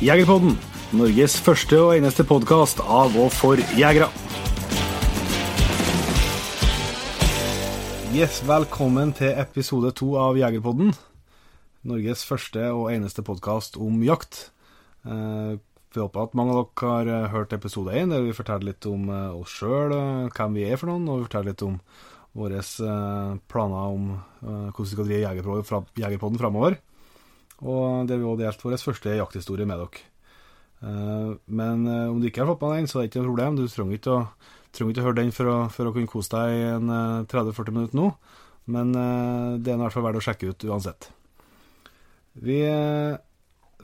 Jegerpodden, Norges første og eneste podkast av og for jegere. Yes, velkommen til episode to av Jegerpodden. Norges første og eneste podkast om jakt. Eh, vi håper at mange av dere har eh, hørt episode én, der vi forteller litt om eh, oss sjøl, hvem vi er for noen, og vi forteller litt om våre planer om hvordan vi skal drive Jegerpodden framover. Og det vi også delt vår første jakthistorie med dere. Men om du ikke har fått med den, så er det ikke noe problem. Du trenger ikke å, trenger ikke å høre den for å, for å kunne kose deg i en 30-40 minutter nå. Men det er i hvert fall verdt å sjekke ut uansett. Vi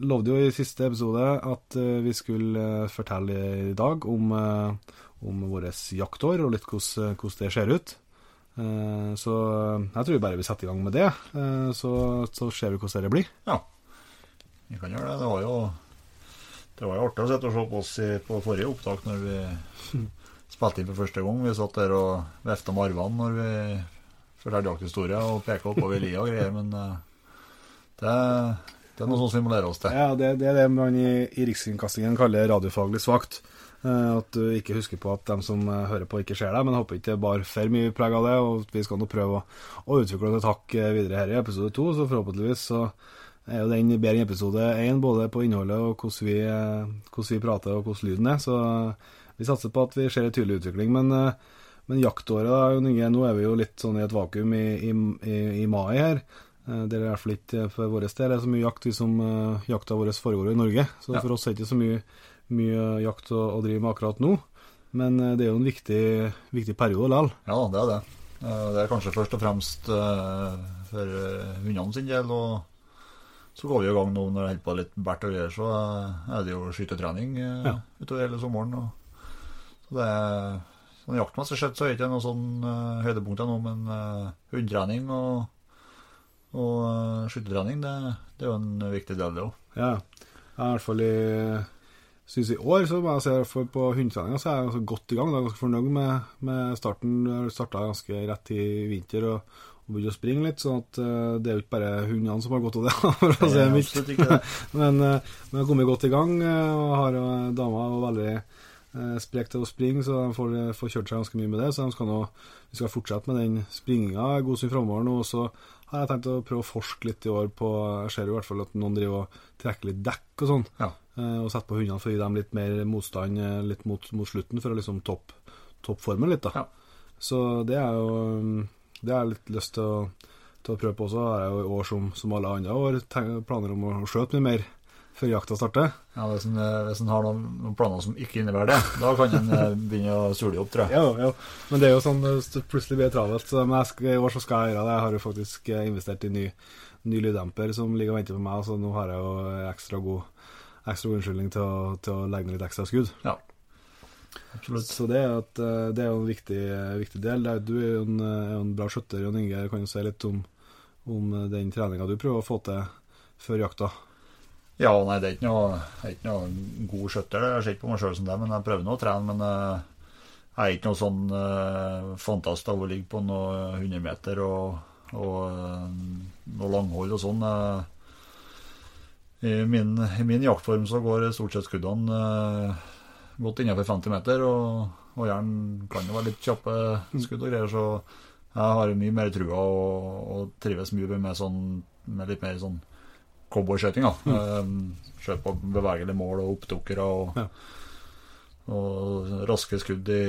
lovde jo i siste episode at vi skulle fortelle i dag om, om vårt jaktår, og litt hvordan det ser ut. Så jeg tror vi bare vil sette i gang med det, så, så ser vi hvordan det blir. Ja, vi kan gjøre det. Det var jo, det var jo artig å sitte og se på oss i, på forrige opptak når vi spilte inn for første gang. Vi satt der og vifta med arvene når vi fortalte jakthistorier og peka oppover lia og greier, men det, det, er noe sånt vi må lære oss til. Ja, det, det er det man i, i Rikskringkastingen kaller radiofaglig svakt. At du ikke husker på at dem som hører på, ikke ser deg. Men jeg håper ikke det bar for mye preg av det. Og vi skal nå prøve å, å utvikle det takk videre her i episode to, så forhåpentligvis så er jo den bedre enn episode én, både på innholdet og hvordan vi, hvordan vi, prater og hvordan lyden er. Så vi satser på at vi ser en tydelig utvikling. Men, men jaktåret, da, Inge, nå er vi jo litt sånn i et vakuum i, i, i mai her. Det er i hvert fall ikke for vår del det er så mye jakt vi som jakta vår foregår i Norge. Så ja. for oss er det ikke så mye, mye jakt å, å, drive med akkurat nå. Men uh, det er jo en viktig, viktig periode likevel. Ja, det er det. Uh, det er kanskje først og fremst for hundene sin del. Og så går vi i gang nå når det holder på litt bært og greier, så er det jo skytetrening ja. utover hele sommeren. Og, så det er sånn Jaktmessig sett så er det ikke noe sånn høydepunkter nå, men hundetrening og og skytetrening, det, det, er jo en viktig del, det òg. Ja. I hvert fall i synes i år så må jeg si for på hundetreninga så er jeg ganske godt i gang. Jeg er ganske fornøyd med, med starten. Jeg starta ganske rett i vinter og, og begynte å springe litt. sånn at uh, det er jo ikke bare hundene som har godt av det, for å si det mildt. men, uh, men jeg har kommet godt i gang og har uh, dama og veldig uh, sprek til å springe, så de får, får, kjørt seg ganske mye med det. Så de skal nå, vi skal fortsette med den springinga god stund framover nå. og så har jeg tenkt å prøve å forske litt i år på Jeg ser jo i hvert fall at noen driver og trekker litt dekk og sånn. Ja. Eh, og setter på hundene for å gi dem litt mer motstand eh, litt mot, mot slutten, for å liksom topp topp formen litt. da. Ja. Så det er jo Det har jeg litt lyst til å, til å prøve på også. Jeg har jo i år som, som alle andre år planer om å skjøte mye mer før jakta starter. Ja, Hvis en, hvis en har noen, noen, planer som ikke innebærer det, da kan en eh, begynne å sule opp, tror jeg. Ja, ja. Men det er jo sånn plutselig blir det travelt. Så men jeg, I år så skal jeg gjøre det. Jeg har jo faktisk eh, investert i ny, ny lyddemper som ligger og venter på meg, så nå har jeg jo ekstra god, ekstra god unnskyldning til å, til å legge ned litt ekstra skudd. Ja. Absolutt. Så det er, at, eh, det er jo en viktig, viktig del. Du er jo en, en bra skjøtter, Jon Inge. Kan jo si litt om, om den treninga du prøver å få til før jakta? Ja, nei, det er ikke noe, er ikke noe god skjøtter. Jeg ser ikke på meg sjøl som det, men jeg prøver nå å trene. Men uh, jeg er ikke noe sånn uh, fantast av å ligge på noen 100 meter og, og uh, noe langhold og sånn. I min, I, min, jaktform så går stort sett skuddene godt innenfor 50 meter, og, og jern kan jo være litt kjappe skudd og greier, så jeg har mye mer trua og, og trives mye med, sånn, med litt mer sånn cowboyskøyting. Mm. Skjøt på bevegelige mål og oppdukkere og, ja. og, raske skudd i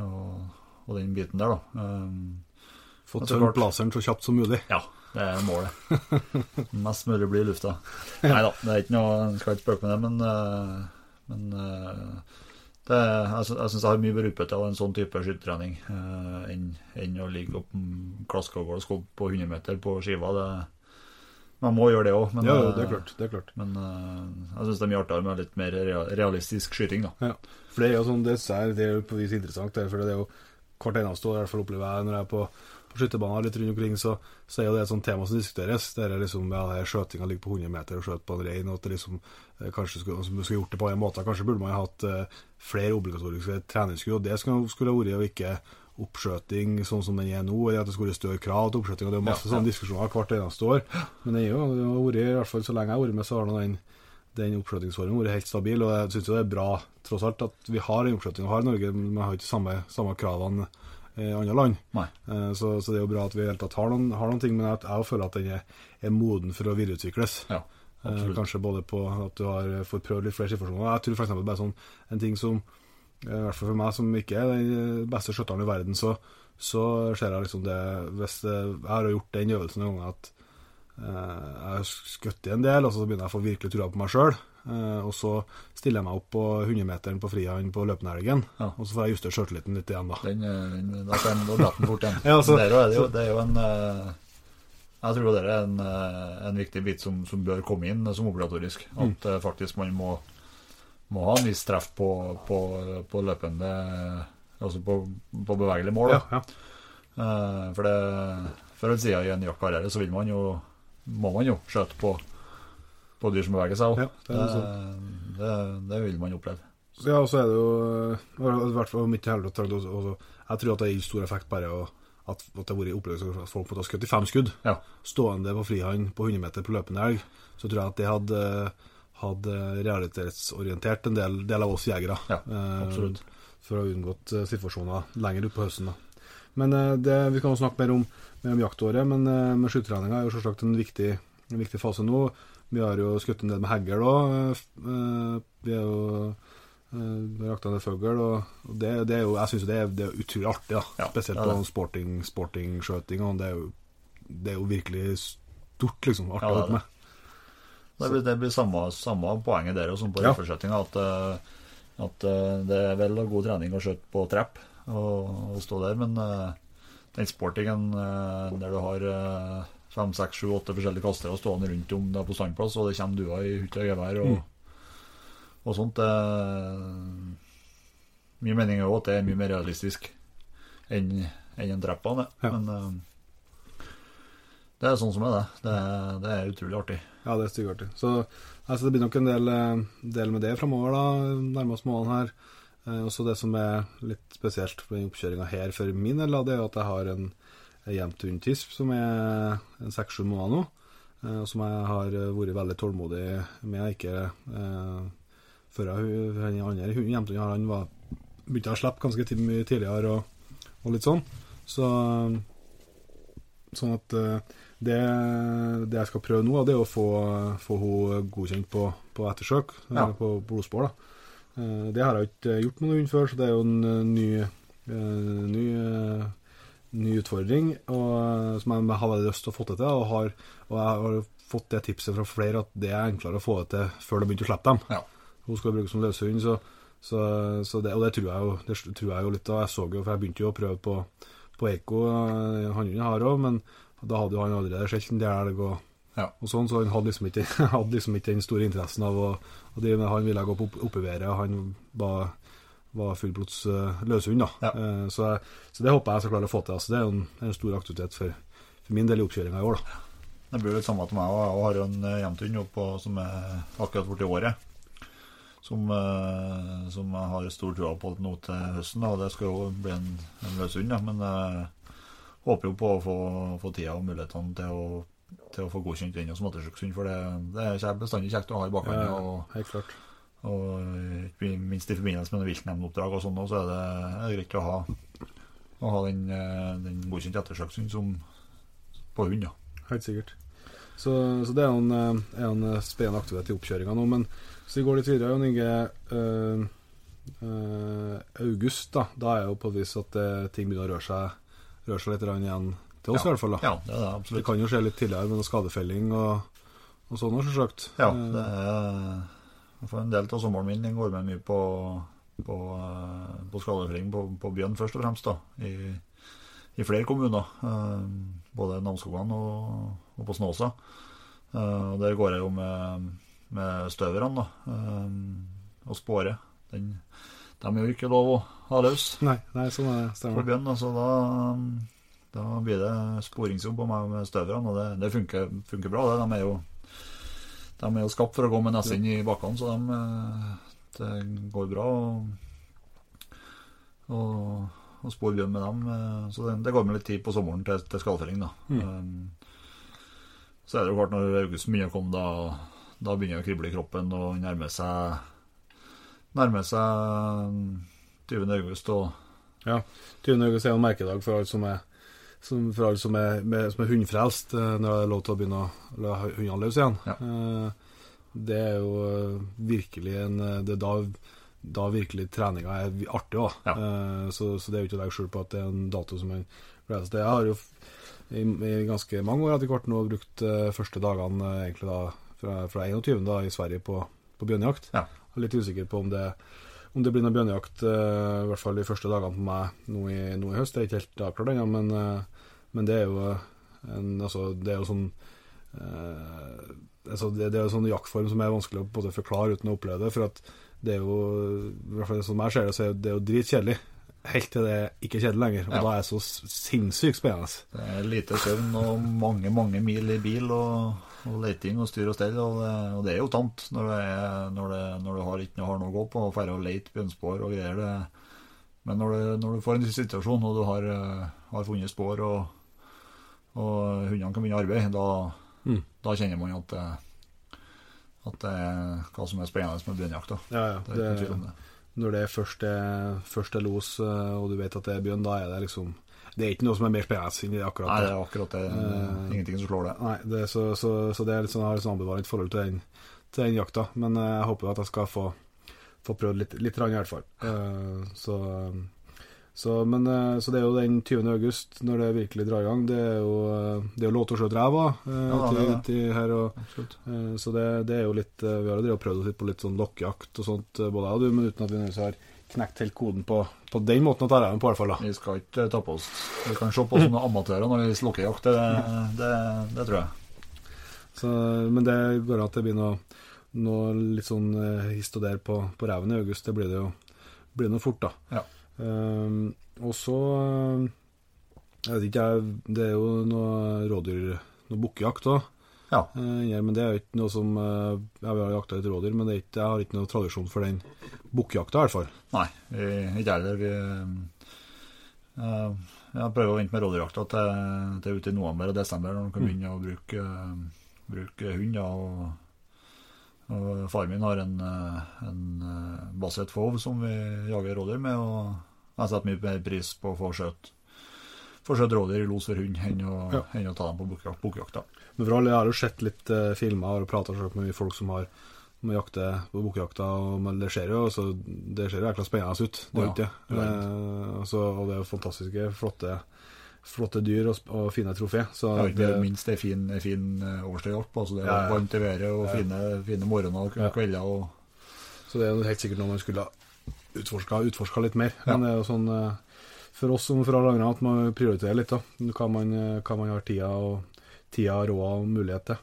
og, og, den biten der, da. Få Fått tømt blazeren så kjapt som mulig. Ja. Det er målet. Mest mulig blir i lufta. Nei da, det er ikke noe jeg skal ikke spøke med det, men, eh, men eh, det, jeg, jeg syns jeg har mye mer utbytte av en sånn type skyttertrening eh, enn, enn å ligge opp Klasskogård og skubbe på 100 meter på skiva. Det, man må gjøre det òg, men, Ja, jo, det er eh, klart. Det er klart. men uh, jeg syns det er mye artigere med litt mer realistisk skyting. da. Ja. For det er jo sånn, det er, det er jo på vis interessant, det, for det er jo hvert eneste år, i hvert fall opplever jeg når jeg er på, på skytterbanen litt rundt omkring, så, så er jo det et sånt tema som diskuteres. Det er liksom, ja, det skjøtinga ligger på 100 meter og skjøt på en rein, og at det liksom eh, kanskje skulle, skulle gjort det på en måte. Kanskje burde man ha hatt uh, flere obligatoriske treningsskudd, og det skulle, skulle ha vært jo ikke oppskjøting sånn som den er nå, eller at det skulle være større krav til oppskjøting. og Det er masse Ja, ja. sånne diskusjoner hvert eneste år. Men det er jo, det har vært, i hvert fall så lenge jeg har vært med, så har den den oppskjøtingsformen vært helt stabil, og jeg syns det er bra tross alt at vi har den oppskjøtinga vi har i Norge, men vi har ikke samme, samme kravene i andre land. Eh, Så, så det er jo bra at vi i hele tatt har noen, har noen ting, men jeg, jeg føler at den er, er moden for å videreutvikles. Ja, Eh, absolutt. Kanskje både på at du har fått prøvd litt flere situasjoner. Jeg tror f.eks. bare sånn en ting som eh, I hvert fall for meg som ikke er den beste skjøtteren i verden, så, så ser jeg liksom det Hvis Jeg har gjort den øvelsen noen ganger at eh, jeg har skutt en del, og så begynner jeg å få virkelig trua på meg sjøl. og så stiller jeg meg opp på 100-meteren på frihånd på løpende helgen, Ja. og så får jeg justert sjøltilliten litt igjen, da. Den, eh, den, da kan du den fort igjen. Ja, så, det, er det, jo, det er jo en eh, Jeg tror det er en, eh, en viktig bit som, som bør komme inn som obligatorisk. At mm. faktisk man må, må ha en viss treff på, på, på løpende Altså på, på bevegelig mål. Ja, ja. Eh, for det før eller siden i en jaktkarriere så vil man jo må man jo skjøte på, på dyr som beveger seg òg. Ja, det det, sånn. det, det vil man oppleve. Ja, og så er det jo eh, I hvert fall mitt helvete Jeg tror at det gir stor effekt bare å, at, at det har vært opplevelse at folk måtte ha skutt i fem skudd. Ja. Stående på frihånd på 100 meter på løpende elg. Så tror jeg at det hadde, hadde realitetsorientert en del, del av oss jegere. Ja, eh, absolutt. For å ha unngått eh, situasjoner lenger utpå høsten. da. Men eh, det, vi kan jo snakke mer om, mer om jaktåret, men, men skyttertreninga er jo selvsagt en viktig, en viktig fase nå. Vi har jo skutt en del med hegl òg. Vi er jo eh, vi har jakta en del fugl, og, det, det er jo, jeg syns det, det er utrolig artig. da. Ja, Spesielt er på sporting, sportingskjøting. Det, er jo- det er jo virkelig stort, liksom. Artig Ja, å det holde med. Det blir, det blir samme, samme poenget der som på Ja. rifleskjøtinga. At, eh, at eh, det er vel god trening å skjøte på trepp og, og stå der, men eh, den sportingen der du har fem, seks, sju, åtte forskjellige kastere stående rundt om deg på standplass, og det kommer duer i hytte og gevær og, og sånt det, Min mening er jo at det er mye mer realistisk enn enn en treppbane. Ja. Men det er sånn som er det. Det det er utrolig artig. Ja, det er styggartig. Så altså, det blir nok en del, eh, del med det framover, da, nærmest målene her. Eh, også det som er litt spesielt den oppkjøringa her for min del, det er at jeg har en, jevnt hund tisp som er seks-sju måneder nå. eh, som jeg har eh, vært veldig tålmodig med. Ikke eh, før jeg, den andre hunden jevnt hund han var begynte å slippe ganske mye tidligere og, og litt sånn. Så Sånn at eh, det, det jeg skal prøve nå, det er å få, få henne godkjent på, på ettersøk, eh, Ja. på blodspor. da. Eh, Det har jeg ikke gjort med noen før, så det er jo en eh, ny, ny, ny utfordring og, som jeg har veldig lyst til å få det til. Og, har, og jeg har fått det tipset fra flere at det er enklere å få det til før det begynte å slippe dem. Ja. Hun skal brukes som løshund, så, så, så det, og det tror, jeg jo, det tror jeg jo litt av. Jeg så jo, for jeg begynte jo å prøve på, på Eiko, hannhunden jeg har òg, men da hadde jo han allerede sett en del elg og, Ja. og sånn, så han hadde liksom ikke, hadde liksom ikke den store interessen av å, å drive med Han ville gå på opp, oppeværet, og han var, var fullblods uh, løshund. Ja. Uh, så, så det håper jeg skal klare å få til. Altså, det er en, en stor aktivitet for, for min del i oppkjøringa i år, da. Det blir litt samme til meg. Jeg har jo en eh, jevnthund som er akkurat borti året. Som, som jeg har stor tro på nå til høsten. Da. Det skal jo bli en, en løs hund. da, Men jeg håper jo på å få, få tida og mulighetene til å, til å få godkjent den som ettersøkshund. For det, det er bestandig kjekt å ha i bakhånda. Ja, helt klart. og ikke minst i forbindelse med viltnemndoppdrag og sånn, så er det, er det greit å ha, å ha den, eh, den godkjent ettersøkshund som på hund. Ja. Helt sikkert. Så, så det er jo en, eh, en eh, spennende aktivitet i oppkjøringa nå. Men hvis vi går litt videre, Jon Inge. Øh, øh, august, da Da er jo på et vis at eh, ting begynner å røre seg, røre seg litt igjen til oss, i hvert fall. da. Ja, det er det Det kan jo skje litt tidligere med noe skadefelling og, og sånn, selvsagt. Ja, Eh, det er for en del av sommeren min den går med mye på, på, eh, på skadefelling på, på bjørn, først og fremst. da, i, i flere kommuner. eh, Både Namsskogan og, og på Snåsa. Og der går jeg jo med, med støverne da, og spåre. Den, de er jo ikke lov å ha løs Nei, nei, sånn er det. for Stemmer. bjørn. altså, Så da, da blir det sporingsjobb på meg med støverne, og det, det funker, funker bra. det. De er jo de er jo skapt for å gå med nesa inn i bakkene, så de, eh, det går bra å, spore bjørn med dem. eh, Så det, det går med litt tid på sommeren til, til skallfelling, da. Mm. så er det jo klart når august begynner å komme, da, da begynner det å krible i kroppen og nærme seg Nærme seg 20. august. og 20. august er en merkedag for alle som er som, for alle som er, med, som er hundefrelst, eh, når det er lov til å begynne å la hundene løs igjen. Ja. Eh, Det er jo eh, virkelig en Det er da, da virkelig treninga er artig òg. Ja. Så, så det er jo ikke å legge skjul på at det er en dato som man gleder seg til. Jeg har jo i, i ganske mange år etter hvert nå brukt første dagene egentlig da fra, fra 21. da i Sverige på, på bjørnejakt. Ja. Jeg er litt usikker på om det om det blir noe bjørnejakt, eh, i hvert fall de første dagene på meg nå i, nå i høst. Det er ikke helt avklart ennå, men, eh, men det er jo en, altså, det er jo sånn eh, altså, det, det er jo sånn jaktform som er vanskelig å både forklare uten å oppleve det. For at det er jo, i hvert fall som jeg ser det, så er det jo dritkjedelig. Helt til det ikke er kjedelig lenger. Og Ja. da er det så sinnssykt spennende. Det er lite søvn og mange, mange mil i bil og, og leting og styr og stell. Og det, og det er jo tamt når, det er, når, det, når du har, ikke har noe å gå på og drar og leter bjørnspor og greier. Det. Men når du, når du får en situasjon og du har, eh, har funnet spor og, og hundene kan begynne arbeid, da, Mm. da kjenner man at det, at det er hva som er spennende med bjørnjakt. da. Ja, ja. Det er ikke noe tvil om det. Når det er først er, først er los, eh, og du vet at det er bjørn, da er det liksom Det er ikke noe som er mer spennende enn det akkurat Nei, det. er akkurat det. Uh, Ingenting som slår det. Nei, det, så, så, så det er litt sånn, jeg har et sånn ambivalent forhold til den, til den jakta. Men jeg håper at jeg skal få, få prøvd litt, litt rann, i hvert fall. Uh, så, så, men, eh, så det er jo den 20. august, når det virkelig drar i gang. Det er jo, eh, det er jo lov til å skjøte ræva eh, er til her. Og, så det, det er jo litt Vi har jo drevet oss prøvd litt på litt sånn lokkejakt og sånt, både jeg og du, men uten at vi nødvendigvis har knekt helt koden på, på den måten å ta ræven på, i hvert fall. da. Vi skal ikke ta på oss Vi kan se på oss som amatører når vi slukker jakt. Det, det, det tror jeg. Så, men det går an at det blir noe, noe litt sånn hist og der på, på reven i august. Det blir det jo blir noe fort, da. Ja. Ehm, og så eh, Jeg vet ikke, jeg Det er jo noe rådyr Noe bukkejakt òg. Ja. men det er jo ikke noe som jeg ja, har jakta litt rådyr, men det er ikke, jeg har ikke noe tradisjon for den bukkejakta, i hvert fall. Nei, ikke heller. Eh, jeg prøver å vente med rådyrjakta til, til ute i november og desember, når man kan begynne å bruke, eh, bruke hund. Og, og far min har en, eh, en eh, basset fov som vi jager rådyr med, og jeg setter mye mer pris på å få skjøtt rådyr i los for hund enn å, Ja. enn å ta dem på bukkjakta. Men for alle, jeg har jo sett litt uh, filmer og prata med mye folk som har med jakte på bukkejakta, og- men det ser jo altså, det ser jo jækla spennende ut. Det Ja, det det. Eh, altså, og det er jo fantastiske, flotte, flotte dyr og, og fine trofé. Så Ja, det, minst det er fin, en fin eh. Altså det er Ja, varmt i været og fine, fine morgener og kvelder. Og, så det er helt sikkert noe man skulle ha utforska, utforska litt mer. Men det er jo sånn eh, for oss som for alle andre at man prioriterer litt, da. Hva man, eh, hva man har tida og tida, råd og mulighet til.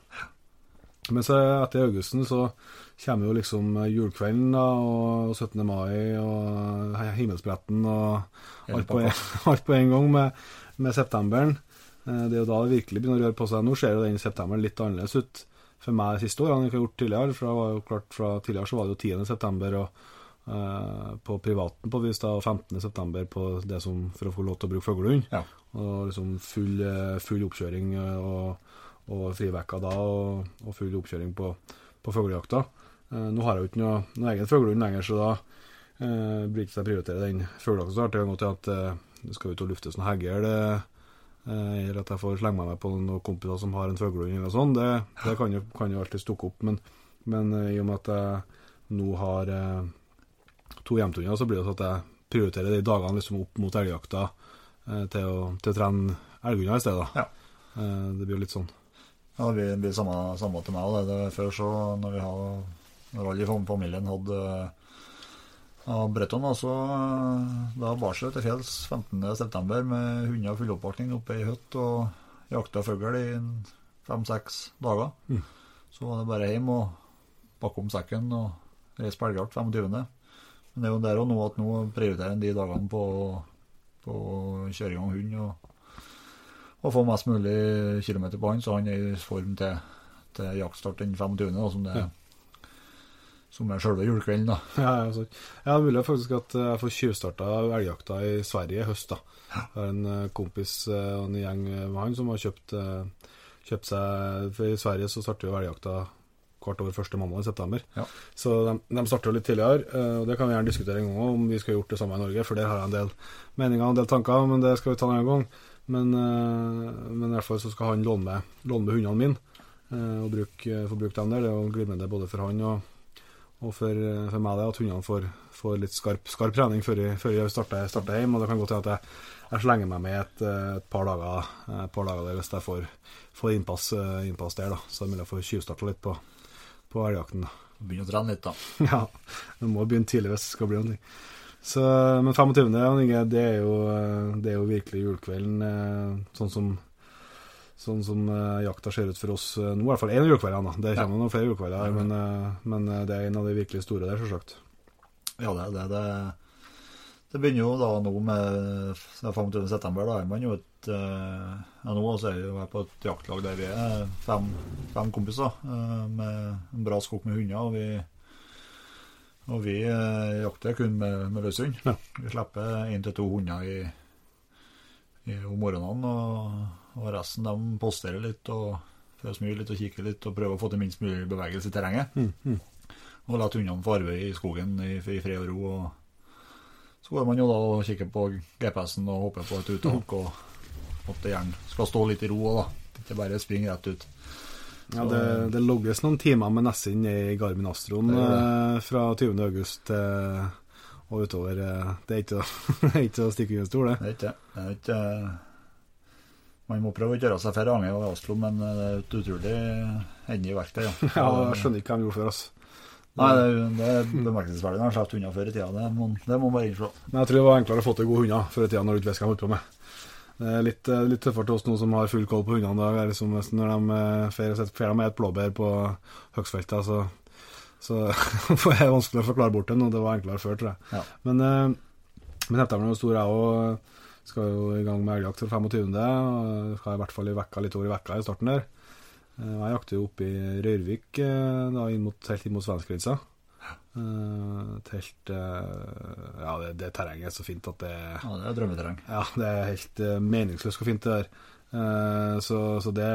Men så etter augusten så kommer jo liksom julekvelden da, og 17. mai og Himmelsbretten og alt på, en, alt på en gang med, med septemberen. Eh, Det er jo da det virkelig begynner å røre på seg. Nå ser jo den septemberen litt annerledes ut for meg siste år enn jeg har gjort tidligere. For det var jo klart fra tidligere så var det jo 10. september og eh, på privaten på vis da, og 15. september på det som for å få lov til å bruke fuglehund. Ja. Og liksom full, eh, full oppkjøring og, og frivekka da, og, og full oppkjøring på, på fuglejakta. Nå har jeg jo ikke noe, noe egen fuglehund lenger, så da eh, blir det ikke å jeg prioriterer den fuglejakta så har Det kan godt at eh, det skal ut og lufte sånn eh, eller at jeg får slenge meg med på noen kompiser som har en fuglehund eller sånn. Det, det kan, jo, kan jo alltid stukke opp, men, men eh, i og med at jeg nå har eh, to hjemtunder, så blir det sånn at jeg prioriterer de dagene liksom opp mot elgjakta eh, til, å, til å trene elghunder i stedet. Ja. Eh, det blir jo litt sånn. Ja, det blir, samme, samme til meg. Det. det Før så, når vi har, når alle i familien hadde ja, Bretton, Altså, så da bar seg til fjells 15.9. med hunder full oppvakning oppe i hytt og jakta fugl i fem-seks dager. Mm. Så var det bare hjem og pakke om sekken og reise på elgjakt 25. Men det er jo der og nå at nå prioriterer en de dagene på, på i gang hund og, og få mest mulig kilometer på han, så han er i form til, til jaktstart den 25., da, som, det, Ja. Som er sjølve julekvelden. da. Ja, ja, ja, det er mulig faktisk at jeg får tjuvstarta elgjakta i Sverige i høst. da. Jeg har en eh, kompis eh, og en gjeng med han som har kjøpt, eh, kjøpt seg For i Sverige så starter jo elgjakta kvart over første mandag i september. Ja. Så de, de starter jo litt tidligere, eh, og det kan vi gjerne diskutere en gang om vi skal gjort det samme i Norge, for der har jeg en del meninger og en del tanker, men det skal vi ta en annen gang. Men, eh, men i hvert fall så skal han låne med, låne med hundene mine, eh, og bruke, få bruke dem der. Det er jo glimrende både for han og og for, eh, for meg det at hundene får, får litt skarp, skarp trening før jeg, før jeg starter, starter hjem. Og det kan godt hende at jeg, jeg slenger meg med et, eh, et, par dager, eh, et par dager der hvis jeg får, får innpass, innpass der. da. Så det er mulig jeg får tjuvstarte litt på, på elgjakten. Begynne å trene litt, da. Ja, du må begynne tidlig hvis det skal bli noe. Så, men 25. Det er jo, det er jo virkelig julekvelden sånn som, sånn som uh, jakta ser ut for oss uh, nå. I hvert fall én julekveld. Det Ja. kommer noen flere julekvelder, men, uh, men det er en av de virkelig store der, selvsagt. Ja, det er det. det. Det begynner jo da nå med det er 25. september. Da er man jo et ja, Nå så er vi på et jaktlag der vi er fem, fem kompiser med en bra skog med hunder. Og vi, og vi jakter kun med, med løshund. Ja. Vi slipper én til to hunder i, i, om morgenen, og, og resten de posterer litt og får smyr litt og kikker litt og prøver å få til minst mulig bevegelse i terrenget. Mm, mm. Og la hundene få arbeide i skogen i, i fred og ro. og så går man jo da og kikker på GPS-en og håper på et uttak, og at det gjerne skal stå litt i ro òg, da. Ikke bare springe rett ut. Ja, det, det logges noen timer med Nessin i Garmin det. eh, fra 20. august til og utover. eh, Det er ikke, å- det er ikke å stikke under stol, det. Det er ikke det. er ikke Man må prøve å gjøre seg for range over Oslo, men det er et utrolig hendig verktøy. Ja. Ja, jeg skjønner ikke hva de gjorde før, oss. Nei, det det er bemerkelsesverdig når han slipper unna før i tida. Det må, det må man bare innslå. Men jeg tror det var enklere å få til gode hunder før i tida når du ikke visste hva de holdt på med. Det er litt, eh, litt tøffere til oss nå som har full koll på hundene. Det er liksom, nesten når de får fer fer med et blåbær på høgstfeltet, så, så er vanskelig å forklare bort det nå. Det var enklere før, tror jeg. Ja. Men, eh, men september er jo stor, jeg òg. Skal jo i gang med elgjakt for 25. og Skal i hvert fall i vekka litt over i vekka i starten der. Eh, Jeg jakter jo oppe i Røyrvik, eh, da inn mot, helt inn mot svenskegrensa. Eh, helt Ja, det, det terrenget er så fint at det Ja, det er drømmeterreng. Ja, det er helt meningsløst hvor fint det er. Så, så det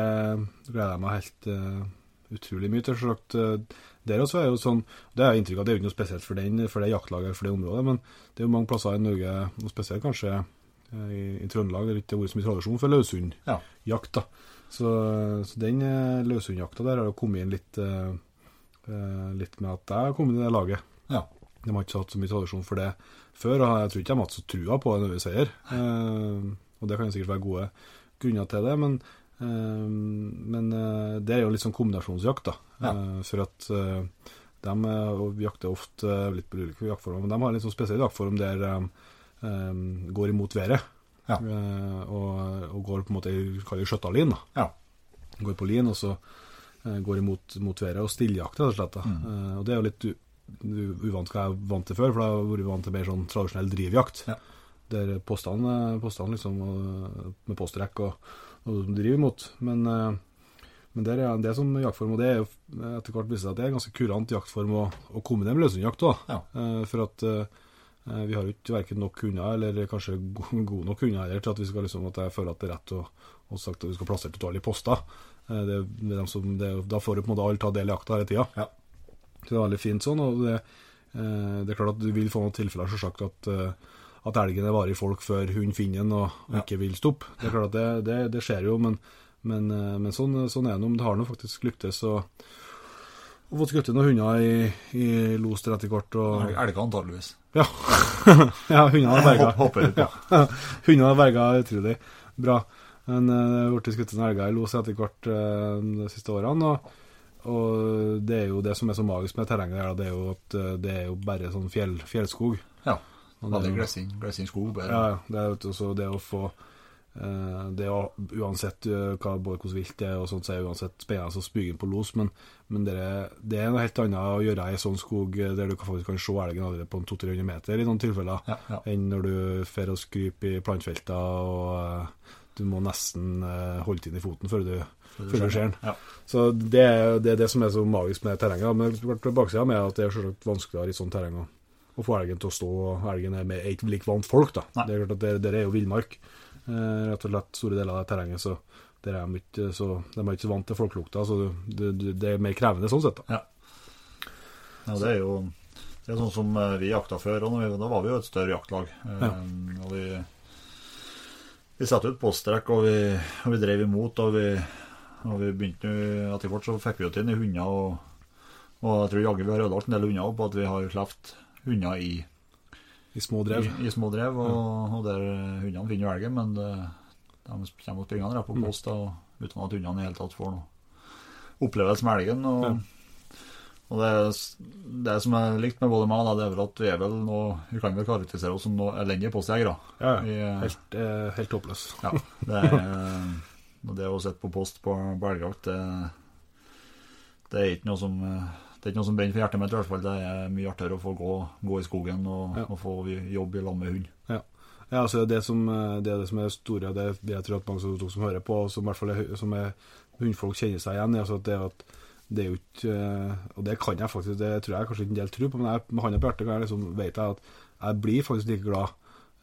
gleder jeg meg helt utrolig mye til. Selvsagt, der også er jo sånn Det er inntrykk av, det er jo ikke noe spesielt for, den, for det jaktlaget for det området, men det er jo mange plasser i Norge, og spesielt kanskje i, i Trøndelag, Det det ikke har vært så mye tradisjon for løshundjakt. Ja. Så, så den eh, løshundjakta der har jo kommet inn litt, eh, eh, litt med at jeg har kommet i det laget. Ja. De har ikke hatt så mye tradisjon for det før, og jeg tror ikke de har hatt så trua på en seier. Uh, og det kan jo sikkert være gode grunner til det, men, uh, men eh, det er jo litt sånn kombinasjonsjakt, da. Ja. Eh, for at eh, de eh, jakter ofte eh, litt på ulike jaktformer, men de har en litt sånn spesiell jaktform der de eh, går imot været. Ja. Eh, og, og går på en måte i kaller det skjøttalin, da. Ja. Går på lin, og så eh, går imot mot været og stilljakter, rett og slett. da. Mm. Eh, og det er jo litt uvant hva jeg er vant til før, for jeg har vært vant til mer sånn tradisjonell drivjakt. Ja. Der postene, postene liksom med postrekk og, og driver imot. Men, men der er det som jaktform, og det er jo etter hvert viser seg at det er en ganske kurant jaktform å, å kombinere med løshundjakt òg. Ja. for at vi har jo ikke verken nok hunder, eller kanskje go- gode nok hunder heller, til at vi skal liksom, at jeg føler at det er rett å, å sagt at vi skal plassere totalt i poster. Eh, det, det er dem som, det, da får du på en måte alle ta del i jakta hele tida. Ja. Så det er veldig fint sånn. og det, eh, det er klart at du vil få noen tilfeller, selvsagt, at, eh, at elgen er varig folk før hun finner den og, og Ja. ikke vil stoppe. Det er klart at det, det, det skjer jo, men, men, eh, men sånn, sånn er det nå. Men det har nå faktisk lyktes å å få skutt noen hunder i, i los til etter hvert. Og, Elger antageligvis. ja. ja, hundene har berga. Hopp- Hopper litt, ja. Hundene har berga utrolig bra. Men eh, det uh, ble skutt noen elger i los etter hvert uh, de siste årene. Og, og det er jo det som er så magisk med terrenget her, det er jo at eh, det er jo bare sånn fjell, fjellskog. Ja. Og er Veldig glesing skog. Bare. Ja. Det er jo også det å få eh, det å, Uansett eh, hva, både hvordan vilt det er, og sånt, så er uansett spennende å spyge inn på los, men, men det, er, det er noe helt annet å gjøre i sånn skog eh, der du kan- faktisk kan se elgen allerede på 200-300 meter i noen tilfeller, Ja, ja. enn når du fer og skryper i plantefelter og eh, du må nesten eh, holde inn i foten før du, før du ser den. Ja. Så det, er- det er det som er så magisk med terrenget. Men er baksida med at det er selvsagt vanskeligere i sånt terreng å, få elgen til å stå. Elgen er med, er ikke like vant folk, da. Nei. Det er klart at det, det er jo villmark, eh, rett og slett store deler av terrenget. Så der er de ikke så, de er ikke så vant til folkelukta, så det, det, det er mer krevende sånn sett. da. Ja, det er jo det er sånn som eh, vi jakta før, og da var vi jo et større jaktlag. Eh, Ja. Og vi, vi satte ut poststrekk, og vi, og vi drev imot. Og vi, og vi begynte Etter hvert så fikk vi jo til hunder, og, og jeg tror jaggu vi har ødelagt en del hunder på at vi har sluppet hunder i, I små drev. i, i små drev. Og, og der hundene finner jo elgen, men de kommer springende på Mm. post da, uten at hundene i hele tatt får noe opplevelse med elgen. og Ja. og det, det som er likt med både meg, det er vel at vi er vel nå Vi kan vel karakterisere oss som noe elendige postjegere. Ja, ja. eh, Helt, eh, helt håpløs. ja, det er og det å sitte på post på, på elgjakt, det, det er ikke noe som eh, det er ikke noe som brenner for hjertet mitt. i hvert fall. Det er mye artigere å få gå, gå i skogen og, Ja. og få jobb i lag med hund. Ja, altså det, er det, som, det er det som er store, og det, er det jeg tror at mange som, som hører på, og som i hvert fall er, som er hundfolk kjenner seg igjen i, altså at det er at det er jo ikke eh, Og det kan jeg faktisk, det tror jeg kanskje ikke en del tror på, men jeg, med hånda på hjertet kan jeg liksom, vet jeg at jeg blir faktisk like glad,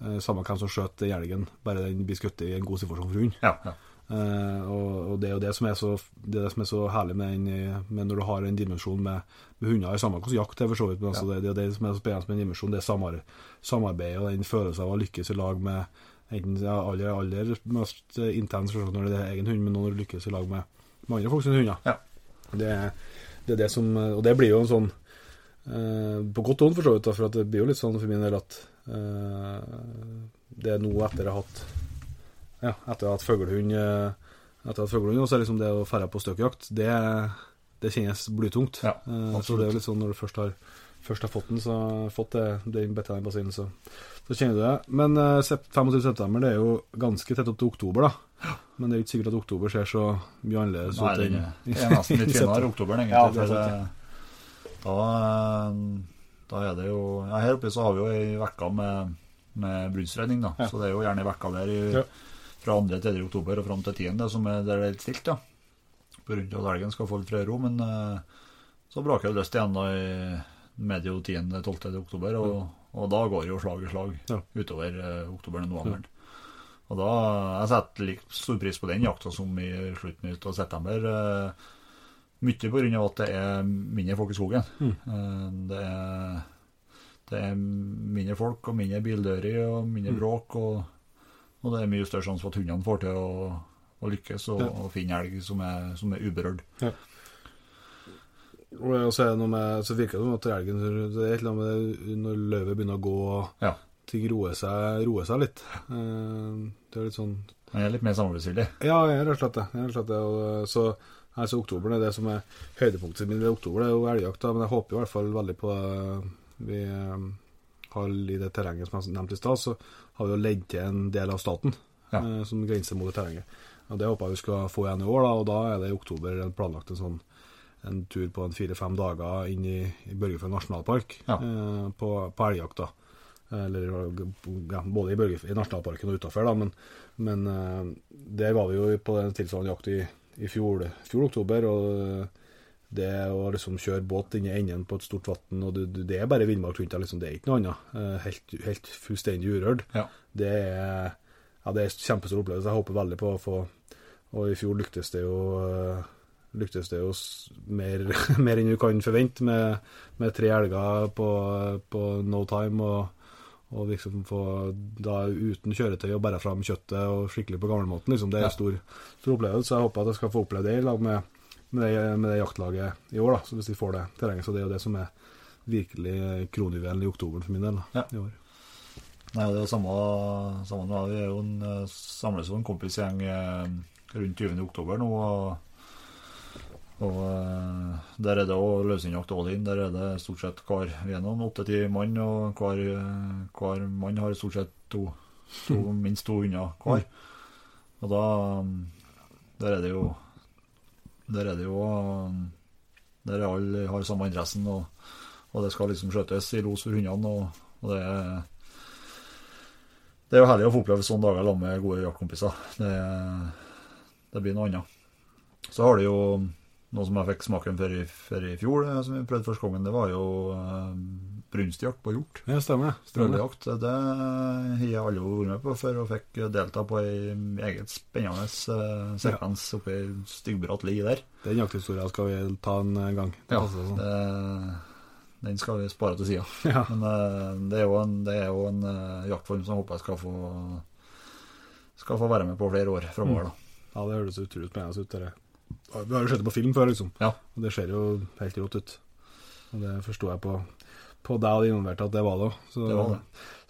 eh, samme hvem som skjøt elgen, bare den blir skutt i en god situasjon for hund. Ja, ja. Eh, og, og det er jo det som er så, det er det som er så herlig med, den, med når du har en dimensjon med, med hunder, i samme hvordan jakt det er for så vidt, men altså det, det er det som er så spennende med en dimensjon, det er samar, samarbeidet og den følelsen av å lykkes i lag med enten ja, aller, aller mest intens når det er egen hund, men når du lykkes i lag med, med andre folk sine hunder. Ja. Det, det er det som Og det blir jo en sånn uh, På godt og vondt, for så vidt, da, for at det blir jo litt sånn for min del at uh, det er nå etter jeg har hatt ja, etter at fuglehund eh, Etter at fuglehund, og så er liksom det å dra på støkkjakt, det, det kjennes blytungt. Ja, Eh, så det er jo litt sånn når du først har, først har fått den, så fått det, den betta i basinen, så, så kjenner du det. Men eh, sep- 25. september, det er jo ganske tett opp til oktober, da. Men det er jo ikke sikkert at oktober ser så mye annerledes Nei, ut Nei, det er nesten litt finere oktober, egentlig. Ja, sant, eh, da, eh, da er det jo ja, Her oppe så har vi jo ei uke med, med da. Ja. Så det er jo gjerne ei uke der i, Ja. Fra 2.-3. oktober og fram til 10. som er der det er litt stilt, ja. På grunn av at elgen skal få litt fred ro. Men eh, så braker det løst igjen da i medio 10.-12. oktober, og, og da går det jo slag i slag Ja. utover eh, oktober og november. Og da Jeg setter like stor pris på den jakta som i slutten ut av september. eh, Mye av at det er mindre folk i skogen. Mm. Eh, Det er det er mindre folk og mindre bildører og mindre Mm. bråk. Og, og det er mye større sjanse for at hundene får til å, å lykkes og, Ja. og finne elg som er, som er uberørt. Og så med Så virker det som at elgen Det er et eller annet med når løvet begynner å gå Ja. ting roer seg, roer seg litt. Eh, Det er litt sånn Han er litt mer samarbeidsvillig. Ja, jeg er rett og slett det. Jeg er rett og slett det. Og, så altså, oktober er det som er høydepunktet mitt ved oktober. Det er jo elgjakta, men jeg håper i hvert fall veldig på det. Vi eh, har i det terrenget som jeg nevnte i stad, så har jo ledd til en del av staten Ja. eh, som grenser mot terrenget. Og Det håper jeg vi skal få igjen i år, da, og da er det i oktober planlagt en sånn en tur på en fire-fem dager inn i, i Børgefjell nasjonalpark Ja. eh, på, på elgjakt. Eller ja, både i, Børgef i nasjonalparken og utafor. Men, men eh, der var vi jo på en tilsvarende jakt i, i fjor, fjor oktober. og det å liksom kjøre båt inn i enden på et stort vann, og det, det er bare villmark rundt deg, liksom. Det er ikke noe annet. Eh, Helt, helt fullstendig urørt. Ja. Det er ja, det er en kjempestor opplevelse. Jeg håper veldig på å få Og i fjor lyktes det jo eh, lyktes det jo mer, mer enn du kan forvente, med, med tre elger på, på no time. og og liksom få da uten kjøretøy og bære fram kjøttet og skikkelig på gamlemåten. Liksom. Det er en stor, stor opplevelse. så Jeg håper at jeg skal få oppleve det i lag med, med, det, med det jaktlaget i år. da, så Hvis de får det terrenget. Så det er jo det som er virkelig kronjuvelen i oktober for min del. da, Ja. i år. Nei, det er jo samme, samme nå. Vi er jo en, eh, samles jo en kompisgjeng eh, rundt 20. oktober nå. Og, og eh, der er det òg løsningjakt all in. Der er det stort sett hver er noen åtte-ti mann, og hver, hver mann har stort sett to, to minst to hunder hver. Og da Der er det jo Der er det jo Der er alle har samme interessen, og, og det skal liksom skjøtes i los for hundene. Og, og det det er jo herlig å få oppleve sånne dager sammen med gode jaktkompiser. Det, det blir noe annet. Så har du jo noe som jeg fikk smaken for i, for i fjor, eh, som vi prøvde første gangen. Det var jo eh, brunstjakt på hjort. Ja, stemmer. Strøljakt. Det har jeg aldri vært med på før, og fikk delta på ei meget spennende eh, sekvens oppe i styggbratt li der. Den jakthistorien skal vi ta en gang. Det Ja, sånn. det, den skal vi spare til sida. Ja. Men eh, det er jo en, det er jo en eh, jaktform som jeg håper jeg skal få skal få være med på flere år framover. Mm. ja, det høres utrolig spennende ut. Det. Vi har jo sett det på film før, liksom. Ja. Og det ser jo helt rått ut. Og det forsto jeg på, på deg og de involverte at det var det òg. Så, Det var det.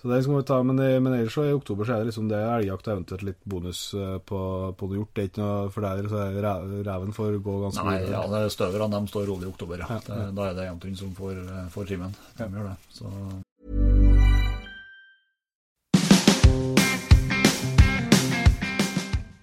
så det skal vi ta. Men, i- men ellers så i oktober så er det liksom det elgjakt og eventuelt litt bonus eh, på, på noe gjort. Det er ikke noe for deg, så er reven får gå ganske Nei, mye. ja, det er støverne de står rolig i oktober. Ja. Det, da er det jentene som får, eh, får trimmen. De gjør det. Så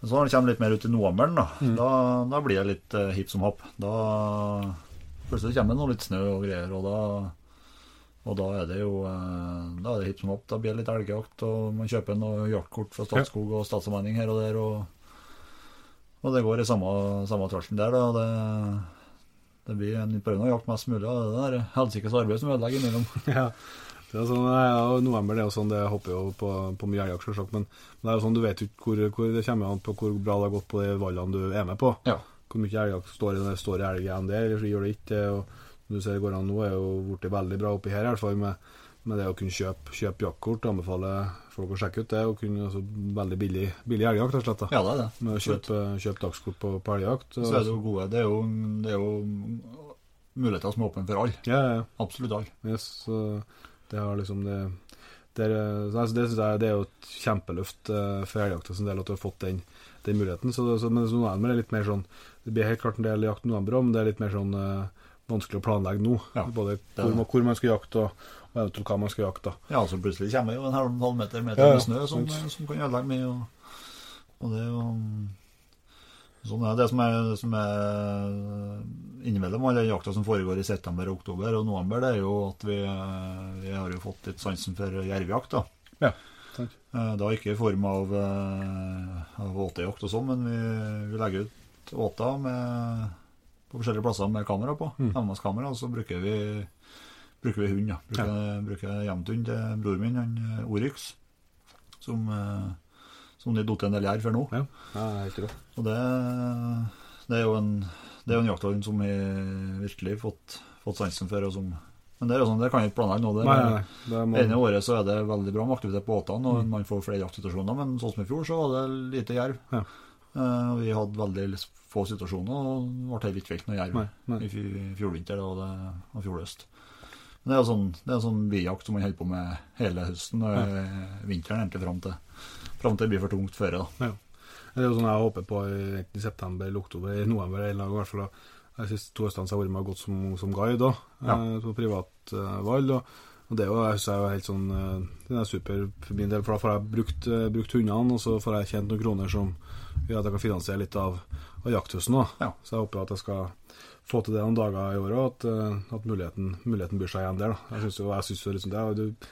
Men så når det kommer litt mer ut i novemberen, da, da, da blir det litt eh, hipp som happ. Da plutselig kommer det noe litt snø og greier, og da, og da er det jo eh, Da er det hipp som happ. Da blir det litt elgjakt, og man kjøper noe jaktkort fra Statskog og Statsallmenning her og der, og, og det går i samme, samme trasjen der, da. Det, det blir en prøve å jakte mest mulig det der helsikes arbeid som ødelegger innimellom. Ja. Det er sånn, ja, november det er jo sånn, det hopper jo på, på mye elg, selvsagt, men, men det er jo sånn, du vet jo ikke hvor, hvor det kommer an på hvor bra det har gått på de valgene du er med på. Ja. Hvor mye elg står det, står elg igjen der, eller så gjør det ikke og du ser det går an nå, er jo blitt veldig bra oppi her, i hvert fall med, med det å kunne kjøpe, kjøpe jaktkort. Anbefaler folk å sjekke ut det, og kunne altså, veldig billig, billig elgjakt, rett og slett. da. Ja, det er det. Med å kjøpe, kjøpe dagskort på, på elgjakt. Så er det jo gode Det er jo, det er jo muligheter som er åpne for alle. Ja, ja, ja. Absolutt alle. Yes, så det har liksom det Det, altså det synes jeg det er jo et kjempeløft eh, for elgjakta sin del at du har fått den, den muligheten. Så, så, men så november er litt mer sånn Det blir helt klart en del jakt i november òg, men det er litt mer sånn uh, vanskelig å planlegge nå. Ja, Både hvor, hvor man skal jakte, og, og eventuelt hva man skal jakte. Ja, så plutselig kommer jo en halv, halv meter, meter Ja, ja. med snø som, som kan ødelegge mye. Og, og det er jo Sånn er det som er, som er innimellom all den jakta som foregår i september, oktober og november, det er jo at vi, eh, vi har jo fått litt sansen for jervejakt. da. Ja, takk. Eh, Da ikke i form av, eh, av åtejakt og sånn, men vi, vi legger ut åter med, på forskjellige plasser med kamera på. Mm. kamera, og så bruker vi, bruker vi hund. Ja. Bruker, bruker hjemthund til bror min, han Oryx, som, som de datt en del jerv for nå. Ja, ja helt rå. Og det, det er jo en, det er jo en jakthund som vi virkelig fått, fått sansen for. Og som, men det er jo sånn, det kan jeg ikke planlegge nå. Det, Nei, nei. Det må, ene året så er det veldig bra med aktivitet på åtene, og man får flere jaktsituasjoner, men sånn som i fjor, så var det lite jerv. Ja. Uh, vi hadde veldig få situasjoner, og det ble heller ikke vekt noe jerv i fjor vinter og, det, og fjorhøst. Men det er jo sånn, det er sånn bijakt som man holder på med hele høsten og ja. vinteren egentlig fram til, fram til det blir for tungt føre. da. Ja. Det er jo sånn jeg håper på i, enten i september eller oktober, i november eller i hvert fall. Jeg De siste to høstene så har vært med gått som, som guide òg, Ja. eh, på privat eh, valg. Og, og det er jo, jeg synes jeg er helt sånn eh, Det er super for min del, for da får jeg brukt, uh, brukt hundene, og så får jeg tjent noen kroner som gjør at jeg kan finansiere litt av, av jakthusen. da. Ja. Så jeg håper at jeg skal få til det noen dager i året, at, at muligheten, muligheten byr seg igjen der. da. Jeg synes jo, jeg synes jo liksom det du,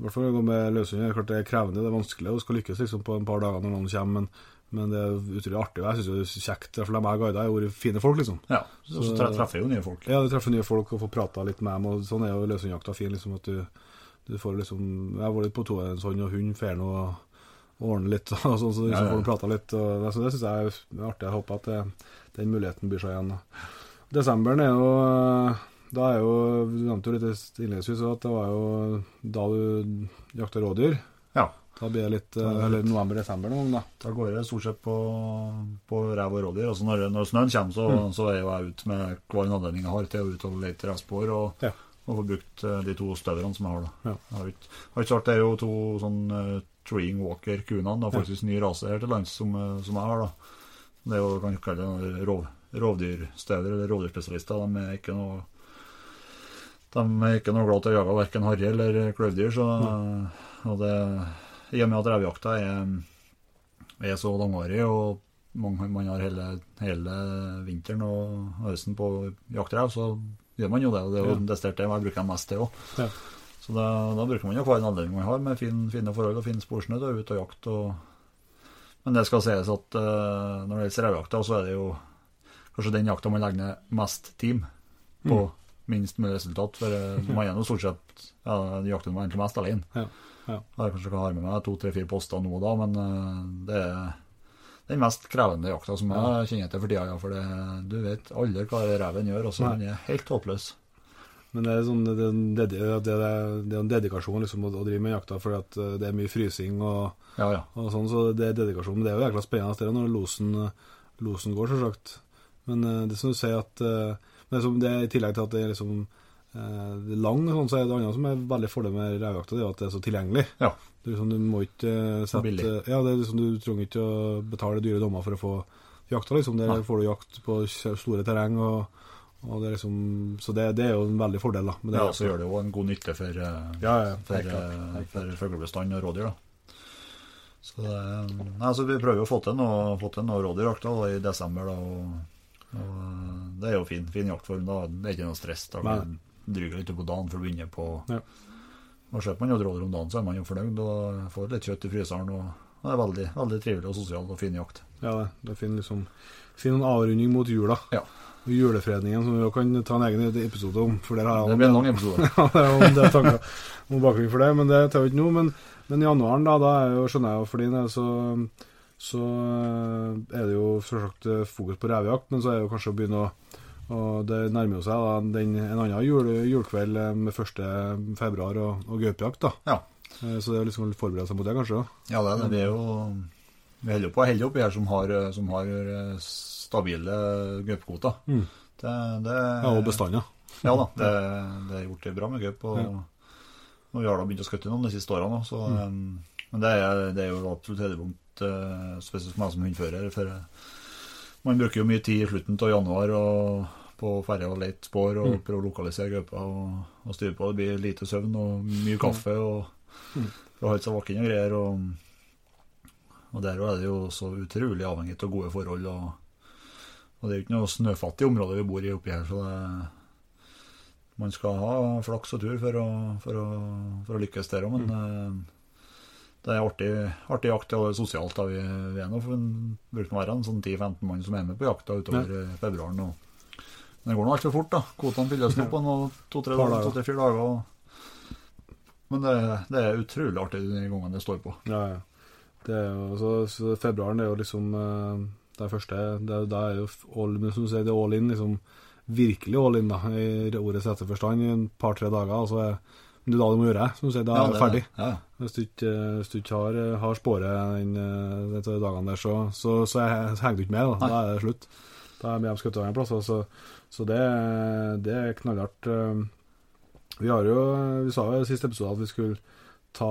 I hvert fall med løshund. Det er klart det er krevende, det er vanskelig og skal lykkes liksom, på en par dager når noen kommer, men, men det er utrolig artig. og Jeg syns det er kjekt. I de jeg guida, har vært fine folk, liksom. Ja, så, så treffer jo nye folk. Ja, du treffer nye folk og får prata litt med dem. og Sånn er jo løshundjakta fin. liksom, at du, du får liksom Jeg har vært på to en sånn, og hund får noe ordne litt, og sånn, så liksom Ja, ja. får du prata litt. og Det, så det syns jeg er artig. Jeg håper at det, den muligheten byr seg igjen. Desemberen er jo Da er jo Du nevnte jo litt innledningsvis at det var jo da du jakta rådyr. Ja. Da blir det litt eh, Eller november-desember noen gang, da. Da går det stort sett på, på rev og rådyr. Altså når, når snøen kommer, så, Mm. så er jo jeg ute med hver anledning jeg har til å ut og lete revspor. Og, Ja. og få brukt eh, de to støverne som jeg har. da. Ja. Jeg har har sagt det er jo to sånn uh, Treeing Walker-kunene. Det er faktisk ny rase her til lands som, som jeg har. da. Det er jo, kan du kalle det rov, rovdyrsteder eller rovdyrspesialister. De er ikke noe de er ikke noe glad til å jage verken harry eller kløvdyr. Så, og det, I og med at revejakta er, er så langvarig, og mange, man har hele, hele vinteren og høsten på å jakte rev, så gjør man jo det. og Det er jo Ja. desidert det jeg bruker mest til òg. Ja. Så da, da bruker man jo hver anledning man har med fin, fine forhold og fin sporsnø til å ut og jakte. Og... Men det skal sies at uh, når det gjelder revjakta, så er det jo kanskje den jakta man legger ned mest team på minst mulig resultat. For eh, man er nå stort sett ja, jakter man egentlig mest alene. Ja, ja. Jeg kanskje kan ha med meg to, tre, fire poster nå og da, men eh, det er den mest krevende jakta som jeg kjenner til for tida. Ja, for det, du vet aldri hva reven gjør. Også, Nei. den er helt håpløs. Men det er, sånn, det, er en ded det, er, det er en dedikasjon liksom, å, å drive med jakta, for eh, det er mye frysing og, Ja, ja. og sånn, så det er dedikasjon. Men det er jo jækla spennende det når losen, losen går, selvsagt. Men eh, det som du sier at eh, det, som, det I tillegg til at det er liksom eh, lang, sånn, så er det andre som er veldig fordel med revejakta, det er at det er så tilgjengelig. Ja. Det er liksom, du må ikke eh, sette. Ja, det er liksom, du trenger ikke å betale dyre dommer for å få jakta, liksom. Der ja. får du jakt på store terreng. og det er liksom, så det, det er jo en veldig fordel. da. Men det Ja, også, så gjør det jo en god nytte for, eh, Ja, ja, for, eh, for fuglebestand og rådyr. da. Så det, nei, så Vi prøver jo å få til noe, få til noe rådyrjakt i desember. da, og, og eh, Det er jo fin, fin jaktform. da, Det er ikke noe stress. da. Du dryger litt på dagen før du begynner på Ja. og Slipper man jo et om dagen, så er man jo fornøyd og får litt kjøtt i fryseren. og Det er veldig, veldig trivelig og sosial og fin jakt. Ja, det, det er fin, liksom, fin avrunding mot jula. Ja. Julefredningen, som vi kan ta en egen episode om. for der har jeg Det blir en lang episode. Ja, det er om det er tanker om bakgrunnen for det, men det tar vi ikke nå. Men, men januaren, da, da er jo, skjønner jeg jo for din del, så, så eh, er det jo selvsagt eh, fokus på revejakt, men så er det jo kanskje å begynne å og Det nærmer jo seg da, den, en annen jul, julekveld eh, med 1. februar og, og gaupejakt. Ja. Så det er liksom å forberede seg mot det, kanskje. Ja, det det. Er jo vi holder på heldige opp her som har, som har stabile gaupekvoter. Mm. Det, det, Ja, og bestander. Ja da, det, det er gjort bra med gaup. Og, Ja. og vi har da begynt å skutte noen de siste årene. Så, mm. Men det er, det er jo absolutt høydepunkt, spesielt for meg som hundfører. For eh, man bruker jo mye tid i slutten av januar og på å ferde og lete spor og Mm. prøve å lokalisere gaupa og, og styre på. Det blir lite søvn og mye kaffe og Mm. for å holde seg våken og greier. og og der er det jo så utrolig avhengig av gode forhold. Og, og det er jo ikke noe snøfattig område vi bor i oppi her, så det, man skal ha flaks og tur for å, for å, for å lykkes der òg. Men eh, det er artig, artig jakt og sosialt. da vi, vi er nå, for det bruker å være en sånn 10-15 mann som er med på jakta utover ja. februaren. Og, men det går nå altfor fort, da. Kvotene fylles opp på to-tre dager, dager. to-tre-fire dager. Og, men det, det er utrolig artig de gangene det står på. Ja, ja. Det er jo, så, så februaren er jo liksom eh, det er første det, Da er jo all, men som du sier, det er all in, liksom virkelig all in, da, i ordets rette forstand, i en par-tre dager. Og så er men det er da du må gjøre. Som du sier, da er det ferdig. Ja, Hvis du ikke, hvis du ikke har, har sporet den, eh, de dagene der, så, så, så, så henger du ikke med. Da, da er det slutt. Da er vi hjem skutt en plass. Så, så det, det er knallhardt. eh. Vi har jo, vi sa jo i siste episode at vi skulle ta,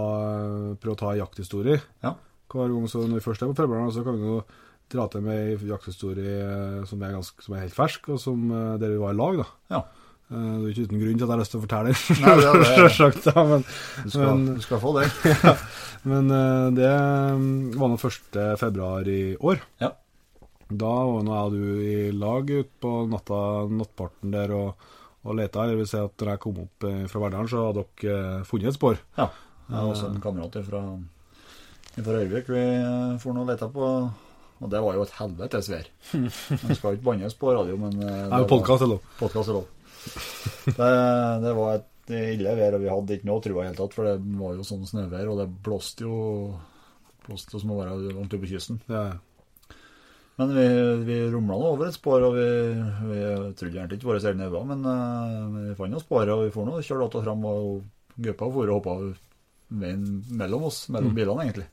prøve å ta jakthistorie Ja. hver gang. Så når vi først er på februar, så kan vi jo dra til med ei jakthistorie eh, som er, ganske, som er helt fersk, og som, der vi var i lag. da. Ja. Eh, Det er ikke uten grunn til at jeg har lyst til å fortelle Nei, det er det. selvsagt. da, men Du skal, Men- du skal få det. men eh, det mm, var nå 1. februar i år. Ja. Da var nå jeg og du i lag ute på natta, nattparten der og, og leta. Det vil si at når jeg kom opp eh, fra Verdalen, så hadde dere funnet et spor. Ja. Jeg har også en kamerat fra, fra Ørvik vi for nå leta på. Og det var jo et helvetes vær. Man skal ikke bannes på radio, men Det er jo Podkast er lov. Det, det var et ille vær, og vi hadde ikke noe trua i det hele tatt, for det var jo sånn snøvær, og det blåste jo blåste jo som å være langt ute på kysten. Ja, ja. Men vi, vi rumla nå over et spor, og vi, vi trodde gjerne ikke våre egne øyne, men, eh, men vi fant jo sporet, og vi får nå kjørt att og fram, og gaupa for og hoppa veien mellom oss, mellom bilene, egentlig.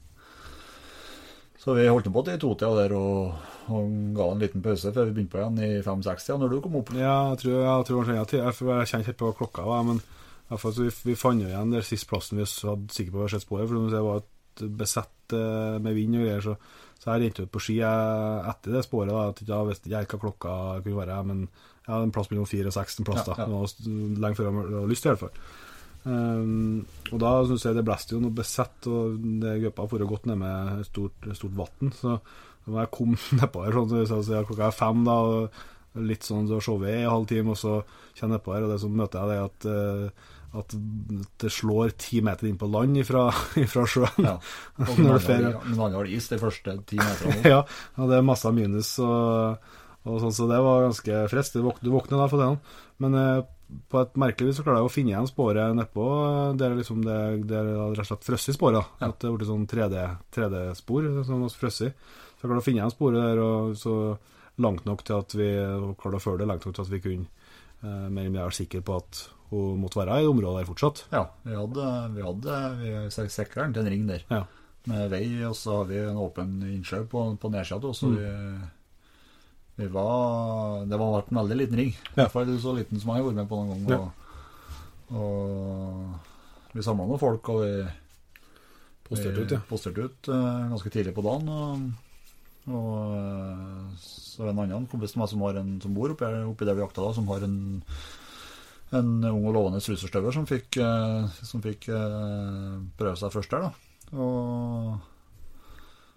Så vi holdt på til totida der og, og ga en liten pause før vi begynte på igjen i 5.60 når du kom opp. Ja, jeg tror, jeg tror jeg, jeg, jeg kjente helt på hva klokka var, men i fall vi, vi fant jo igjen der siste plassen vi hadde sikker på å ha sett sporet, for det var et besett eh, med vind og greier, så, så jeg rente ut på ski etter det sporet. da, at Jeg visste ikke hva klokka kunne være, men jeg hadde en plass mellom fire og seks en plass Ja, ja. da, lenge før jeg hadde lyst, til, i hvert fall. Um, og da syns jeg det blåste jo noe besett, og det gruppa for foregått ned med stort, stort vann. Så da jeg kom nedpå her sånn, så jeg klokka er fem, da, og litt sånn så showet er i halv time, og så kommer jeg nedpå her, og det som møter jeg, det er at eh, at det slår ti meter inn på land ifra, ifra sjøen. Ja. Og Når han har is de første ti meterne. ja, og det er masse minus og, og sånn, så det var ganske frist. Du, våkner da for det. Men eh, på et merkelig vis så klarer jeg å finne igjen sporet nedpå. Der liksom det, det er rett og slett frosset i sporet. Ja. At det er blitt sånn 3D-spor som var frosset. Så jeg klarte å finne igjen sporet der, og så langt nok til at vi klarte å følge det langt nok til at vi kunne eh, mer eller mindre sikre på at hun måtte være i området der fortsatt. Ja, vi hadde, vi hadde vi sikra den til en ring der. Ja. Med vei, og så har vi en åpen innsjø på, på nedsida. Så Mm. vi, vi var Det var vært en veldig liten ring. I hvert fall så liten som jeg har vært med på noen gang. Og, og vi samla noen folk, og vi Posterte ut, ja. posterte ut uh, ganske tidlig på dagen. Og, og eh, så en annen kompis av meg som, har en, som bor oppi, oppi der vi jakta, da, som har en en ung og lovende ruserstøver som fikk, uh, som fikk uh, prøve seg først der, da. Og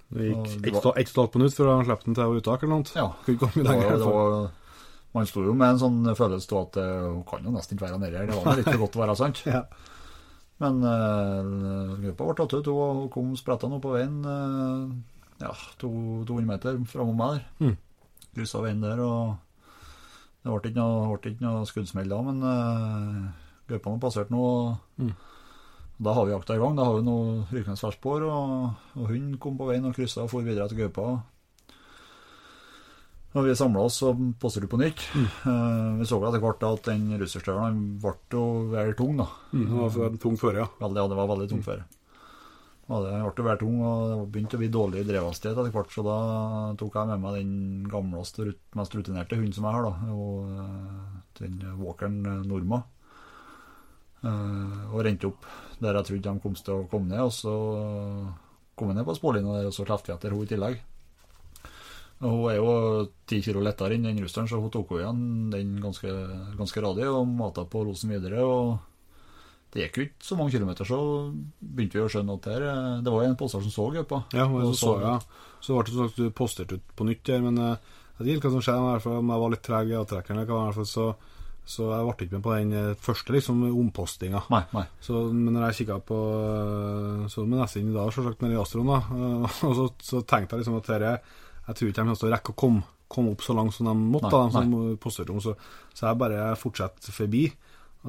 Det gikk ett start på nytt før han slapp den til uttak eller noe. ja. Komme Det var, det var, man sto jo med en sånn følelse av at eh, hun kan jo nesten ikke være nedi her. Det var litt for godt å være sant. Ja. Men uh, gruppa ble tatt ut, hun kom spretta nå på veien uh, ja, to, 200 meter framom meg der. Mm. Kryssa veien der, og det ble ikke noe, ble ikke noe skuddsmell da, men uh, gaupene passerte nå. Mm. Da har vi jakta i gang. Da har vi noe rykende sværdspor, og, og hunden kom på veien og kryssa og for videre til gaupa. Og vi samla oss og posterte på nytt. Eh, vi så etter hvert at den russerstøvelen ble jo veldig tung, da. Mm, det var for tung føre, ja. Veldig, ja, det var veldig tung før. Ja, det ble veldig tung, og det begynte å bli dårlig drevhastighet etter hvert, så da tok jeg med meg den gamleste, mest rutinerte hunden som jeg har, da. Og, eh, den walkeren eh, Norma. Eh, og rente opp der jeg trodde de kom til å komme ned, og så kom jeg ned på spålinja der, og så klefte jeg etter henne i tillegg. Og hun er jo ti kilo lettere enn den russeren, så hun tok jo igjen den ganske, ganske radig og mata på losen videre. og det gikk jo ikke så mange kilometer, så begynte vi å skjønne at her, eh, det var en påstand som så gaupa. Ja, så så ja. Så ble det sånn at du posterte ut på nytt der, men eh, jeg vet ikke hva som skjedde. Om jeg var litt treg i avtrekkeren, så, så jeg ble ikke med på den eh, første liksom ompostinga. Nei, nei. Så, men når jeg kikka på eh, Så med nesten i dag, selvsagt, med Astron, da, eh, og så, så tenkte jeg liksom at dette Jeg tror ikke de kommer til å rekke å komme, komme opp så langt som de måtte, Nei, da, de som posterte om. Så, så jeg bare fortsatte forbi.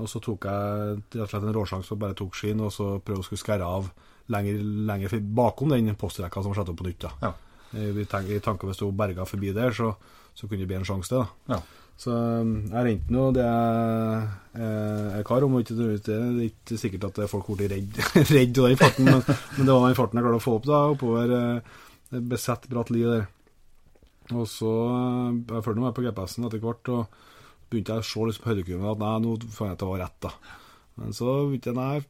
Og så tok jeg rett og slett en råsjanse og bare tok skien, og så prøvde å skulle skære av lenger, lenger bakom den postrekka som var satt opp på nytt. da. Ja. I, i tanke, i tanke hvis hun berga forbi der, så, så kunne det bli en sjanse til. da. Ja. Så um, jeg ringte nå det jeg eh, er kar om, det er ikke sikkert at folk ble redd, redd av den farten, men, men det var den farten jeg klarte å få opp da, oppover eh, besett bratt li der. Og så eh, Jeg fulgte meg på GPS-en etter hvert, og begynte jeg å se liksom på høydekurven at nei, nå fant jeg at det var rett, da. Men så begynte jeg, nei,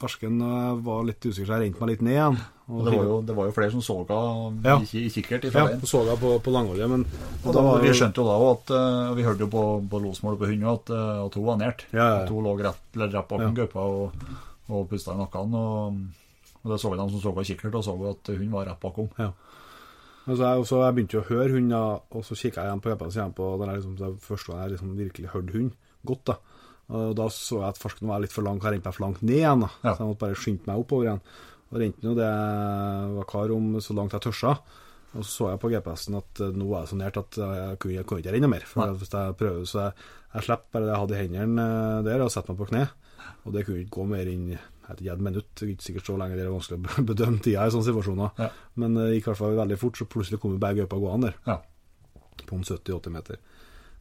fersken var litt usikker, så jeg rente meg litt ned igjen. Og det var jo, det var jo flere som så henne Ja. i, i kikkert ja, veien. så jeg på, på langholdet, men Og da, vi skjønte jo da at uh, og Vi hørte jo på, på losmålet på hunden at, uh, at hun var nært. Ja, ja. At hun lå rett, eller rett bak Ja. gaupa og, og pusta i nakken. Og, og det så vi de som så på kikkert, og så vi at hun var rett bakom. Ja. Men så jeg, så jeg begynte jo å høre hunder, og så kikka jeg igjen på på den er liksom, første gang jeg liksom virkelig hørte hund godt. da. Og da så jeg at farsken var litt for lang, og jeg rente meg for langt ned igjen. Ja. Så jeg måtte bare skynde meg oppover igjen. Og rente nå det var kar om så langt jeg tørsa. Og så så jeg på GPS-en at eh, nå er det så nært at jeg kunne, jeg kunne ikke renne mer. For hvis jeg prøver, så jeg, jeg slipper bare det jeg hadde i hendene eh, der, og setter meg på kne. Og det kunne ikke gå mer enn et minutt. Det er ikke sikkert så lenge det er vanskelig å bedømme tida i sånne situasjoner. Ja. Men det gikk i hvert fall veldig fort, så plutselig kom begge gaupa gående der Ja. på en 70-80 meter.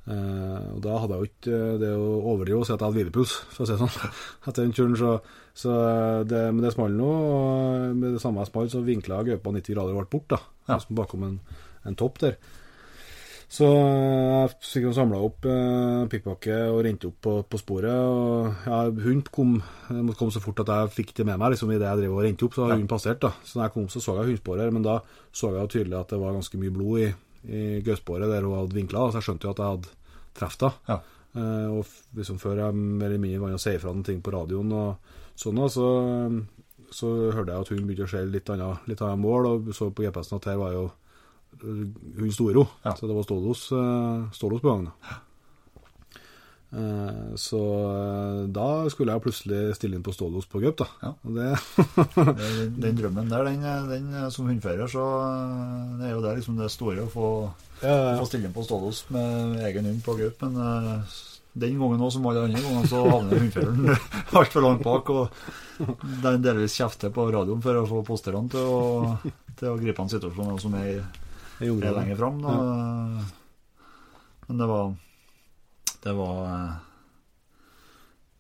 Eh, og da hadde jeg jo ikke det å overdrive å si at jeg hadde hvilepuls, for å si det sånn. Etter den turen, så, så det, Men det smalt nå, og med det samme jeg smalt, så vinkla jeg gaupa 90 grader og ble borte, da. Ja. Bakom en, en topp der. Så jeg fikk samla opp eh, pikkpakke og rente opp på, på sporet. og ja, Hunden kom, komme så fort at jeg fikk det med meg liksom, i det jeg drev og rente opp. Så har Ja. hunden passert. da. Så når jeg kom, så så jeg hundesporet, men da så jeg jo tydelig at det var ganske mye blod i, i gausbåret der hun hadde vinkla. Så jeg skjønte jo at jeg hadde truffet henne. Ja. Eh, og liksom før jeg mer eller mindre var og sa ifra noen ting på radioen, og sånn, så, så hørte jeg at hun begynte å se litt annet, litt annet mål, og så på GPS-en at her var jo eh, hun Storo. Ja. Så det var Stålos, eh, Stålos på gang. Eh, Så eh, da skulle jeg plutselig stille inn på Stålos på Gaup, da. Ja. Den, den drømmen der, den, den som hundfører, så eh, det er jo det liksom det store å få, ja, ja, få stille inn på stålos med egen hund på gaup. Men eh, den gangen òg, som alle andre ganger, så havner hundføreren altfor langt bak. Og den delvis kjefter på radioen for å få posterne til å, til å gripe an situasjoner som er, er lenger fram. Men det var Det var eh,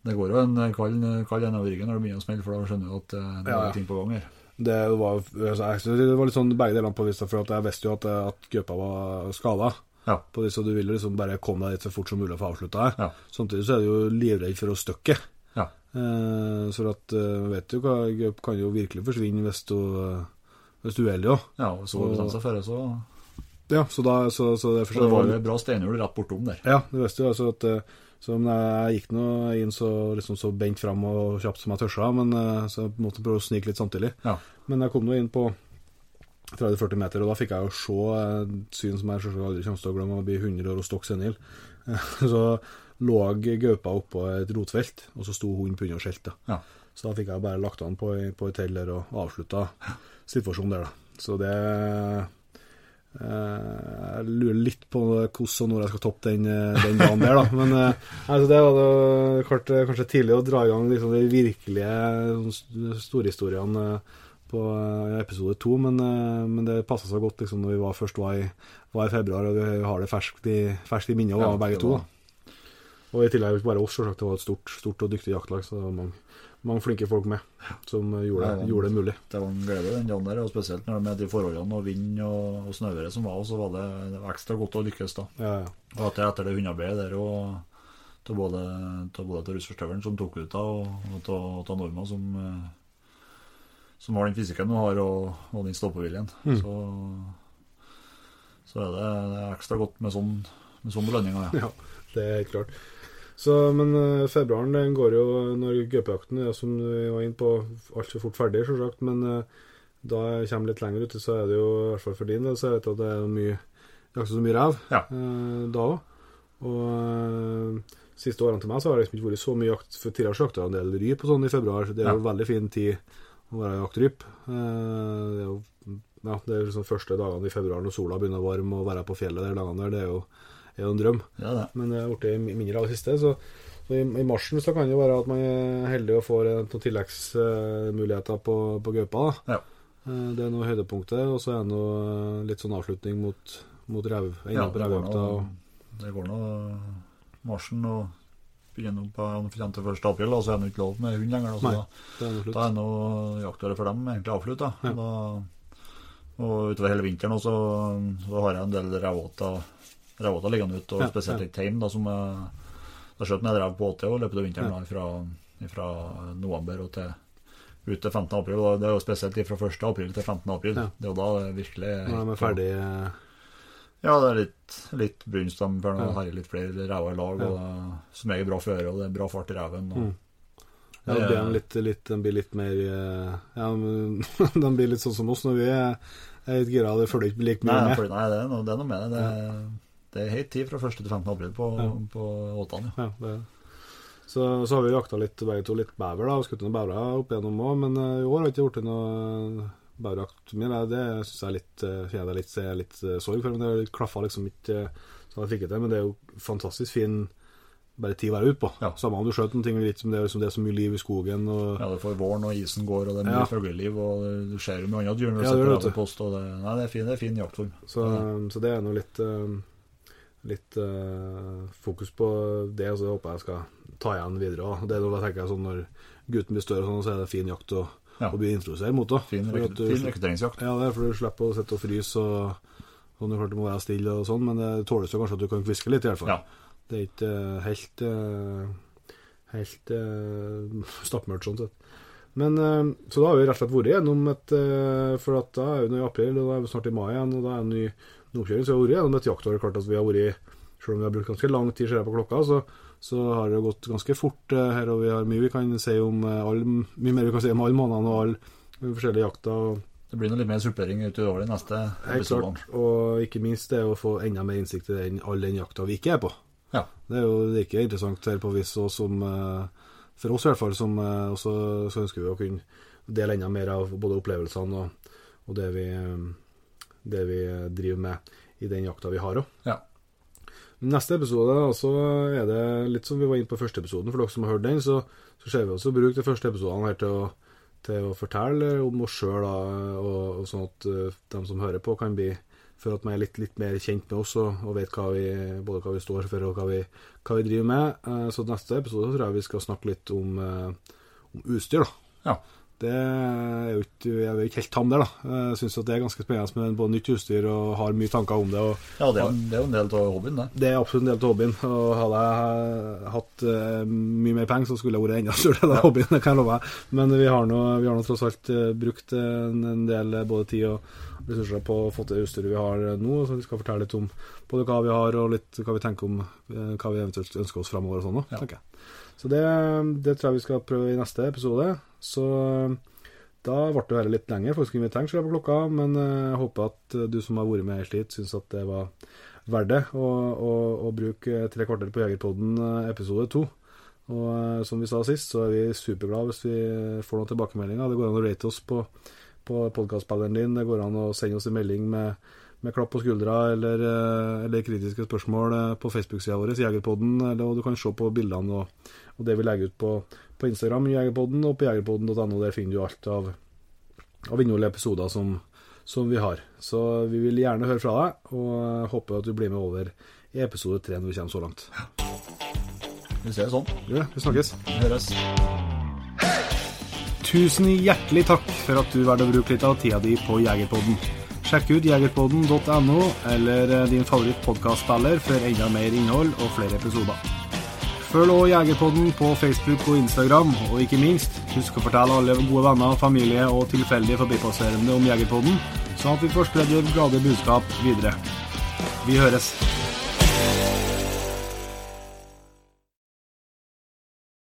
Det går jo en kald, kald en over ryggen når det begynner å smelle, for da skjønner du at eh, det Ja, er ting på gang her. Det var, altså, det var litt sånn begge delene på vista, for jeg visste jo at, at gaupa var skada. Ja. På det, så du ville liksom bare komme deg dit så fort som mulig og få avslutta det. Ja. Samtidig så er du jo livredd for å støkke. Ja. Eh, så at eh, vet du hva, gaup kan jo virkelig forsvinne hvis du, hvis du er uheldig òg. Ja, og så bestemte seg for det, så Ja, så da så, så det, det var jo et bra steinhjul rett bortom der. Ja, det visste jo altså at eh, så jeg gikk nå inn så, liksom, så bent fram og kjapt som jeg tørsa, men eh, så jeg måtte prøve å snike litt samtidig. Ja. Men jeg kom nå inn på 30-40 meter, og da fikk jeg jo se et syn som jeg selvsagt aldri kommer til å glemme, å bli 100 år og stokk senil. så lå gaupa oppå et rotfelt, og så sto hunden på under og skjelte. Ja. Så da fikk jeg bare lagt an på, på et hell og avslutta situasjonen der, da. Så det eh, Jeg lurer litt på hvordan og når jeg skal toppe den, eh, den dagen der, da. Men eh, altså det var det, klart, eh, kanskje tidlig å dra i gang liksom, de virkelige sånn, storhistoriene eh, på eh, episode to, men, eh, men det passa seg godt liksom, når vi var, først var i, var i februar, og vi har det ferskt i, ferskt i minnet, Ja, begge to. da. Og i tillegg bare oss, selvsagt. Det var et stort, stort og dyktig jaktlag, så det var mange, mange flinke folk med som gjorde, det gjorde det mulig. Det var en glede den dagen der, og spesielt når med de forholdene og vind og, og snøværet som var, så var det, det var ekstra godt å lykkes da. Ja, ja. Og etter, etter det hundearbeidet der, og til både, til både til russerstøvelen som tok ut da, og, til Norma som, eh, som har den fysikken hun har, og, og den stoppeviljen. Mm. Så, så er det, det er ekstra godt med sånn, med sånn belønninger, ja. Ja, det er helt klart. Så, men eh, februaren den går jo når gaupejakten er, som vi var inne på, altfor fort ferdig, selvsagt. Men eh, da jeg kommer litt lenger ute, så er det jo, i hvert fall for din del, så vet at det er mye jakter så mye rev Ja. eh, da òg. Og siste årene til meg så har det liksom ikke vært så mye jakt. For tidligere jakta en del ryp og sånn i februar. Det er jo veldig fin tid å være jaktryp. Det er jo ja, det er liksom første dagene i februar når sola begynner å varme og være på fjellet der dagene der. Det er jo, er jo en drøm. Ja, er det. Men det har blitt mindre av det siste. Så, så i, i marsjen så kan det jo være at man er heldig og får eh, noen tilleggsmuligheter på, på gaupa. Ja. Eh, Det er noe høydepunktet, og så er det noe eh, litt sånn avslutning mot, mot rev, Ja, det går nå og- det går nå marsjen og nå på frem til 1. april, og så er det ikke lov med hund lenger. Nei. da, Det er da er nå jaktåret for dem egentlig avslutta. Ja. Og utover hele vinteren også, så, så har jeg en del revåter revåter liggende ute, og spesielt ja. teim. Da, som jeg, da skjøt jeg rev på 80 og løpet av vinteren da, fra, fra november og til ut til 15. april. Og det er jo spesielt fra 1. april til 15. april. Ja. Det er jo da det virkelig Når de er ferdig eh, Ja, det er litt, litt brunst. De får Ja. ja. herje litt flere rever i lag, og det er som regel bra føre, og det er bra fart i reven. Og, Mm. Ja, det blir litt, litt, de blir litt mer eh, Ja, men de blir litt sånn som oss når vi er, litt gira. Det følger ikke like mye nei, med. nei det, er noe, det er noe med det. Det, er- det er helt tid fra 1. til 15. april på, Ja. på Åtan. Ja. Ja, det, Så, så har vi jakta litt begge to, litt bever, da. og Skutt noen bevere opp igjennom òg, men eh, i år har vi ikke gjort noe beverjakt mer. Det- syns jeg er litt eh, jeg litt, ser litt eh, sorg for, men det klaffa liksom ikke eh, så jeg fikk det til. Men det er jo fantastisk fin bare tid å være ute på. Ja. Samme om du skjøt noen ting, litt som det, er liksom, det er så mye liv i skogen. og Ja, det får våren, og isen går, og det er mye Ja. fugleliv, og du ser jo mye annet dyr når du Ja, det sitter gjør på post, og det, nei, det er fin, det er fin jaktform. Så, så det er nå litt eh, Litt uh, fokus på det, og så håper jeg skal ta igjen videre. også. Det er noe jeg tenker sånn Når gutten blir større, sånn, så er det fin jakt å, Ja. å bli introdusert mot. Da. Fin, du- fin rekrutteringsjakt. Ja, det er for du slipper å sitte og fryse. og sånn, det klart du må være stille og sånn, men det tåles jo kanskje at du kan kviske litt, i hvert fall. Ja. Det er ikke uh, helt uh, helt uh, stappmørkt sånn sett. Men Så da har vi rett og slett vært gjennom et For at da er vi nå i april, og da er vi snart i mai igjen, og da er det en ny oppkjøring. Så har vært gjennom et jaktår. Klart at vi har vært Selv om vi har brukt ganske lang tid ser jeg på klokka, så, så har det gått ganske fort eh, her, og vi har mye vi kan si om eh, all, mye mer vi kan si om alle månedene og alle forskjellige jakter. Det blir noe litt mer supplering utover de neste episodene. Og ikke minst det å få enda mer innsikt i den, all den jakta vi ikke er på. Ja. Det er jo like interessant her på vis og som eh, For oss i hvert fall, som også så ønsker vi å kunne dele enda mer av både opplevelsene og, og det, vi, det vi driver med i den jakta vi har òg. Ja. Neste episode da, er det litt som vi var inne på første episoden. For dere som har hørt den, så, så ser vi også bruke de første episodene her til å, til å fortelle om oss sjøl, og, og sånn at uh, de som hører på, kan bli for at man er litt, litt mer kjent med oss og, og vet hva vi, både hva vi står for og hva vi, hva vi driver med. Eh, så neste episode tror jeg vi skal snakke litt om, eh, om utstyr. da. Ja. Det er jo ikke, jeg er ikke helt tam der, da. Jeg syns det er ganske spennende med både nytt utstyr og har mye tanker om det. og Ja, det er, det er jo en del av hobbyen, det. det er absolutt en del av hobbyen. Og hadde jeg hatt uh, mye mer penger, så skulle jeg vært enda større del av hobbyen. Det kan jeg love deg. Men vi har nå, vi har nå tross alt eh, brukt en, en del eh, både tid og ressurser på å få til det utstyret vi har nå. Så vi skal fortelle litt om både hva vi har, og litt hva vi tenker om hva vi eventuelt ønsker oss framover og sånn. Ja. tenker jeg. Så det, det tror jeg vi skal prøve i neste episode. Så eh, da ble det her litt lenger, faktisk kunne vi tenkte, ser på klokka. Men eh, jeg håper at eh, du som har vært med helt hit, syns at det var verdt det å, å, å bruke tre kvarter på Jegerpodden episode to. Og som vi sa sist, så er vi superglade hvis vi får noen tilbakemeldinger. Det går an å rate oss på, på podkastspilleren din. Det går an å sende oss en melding med, med klapp på skuldra eller, eller kritiske spørsmål på Facebook-sida vår, Jegerpodden. Eller, og du kan se på bildene og, og det vi legger ut på, på Instagram, Jegerpodden, og på jegerpodden.no. Der finner du alt av, av innhold i episoder som, som vi har. Så vi vil gjerne høre fra deg, og håper at du blir med over i episode tre når vi kommer så langt. Vi ser det sånn. Ja, vi snakkes. Vi høres. Tusen hjertelig takk for at du valgte å bruke litt av tida di på Jegerpodden. Sjekk ut jegerpodden.no eller eh, din favoritt favorittpodkastspiller for enda mer innhold og flere episoder. Følg også Jegerpodden på Facebook og Instagram, og ikke minst, husk å fortelle alle gode venner, familie og tilfeldige forbipasserende om Jegerpodden, sånn at vi får spredd glade budskap videre. Vi høres.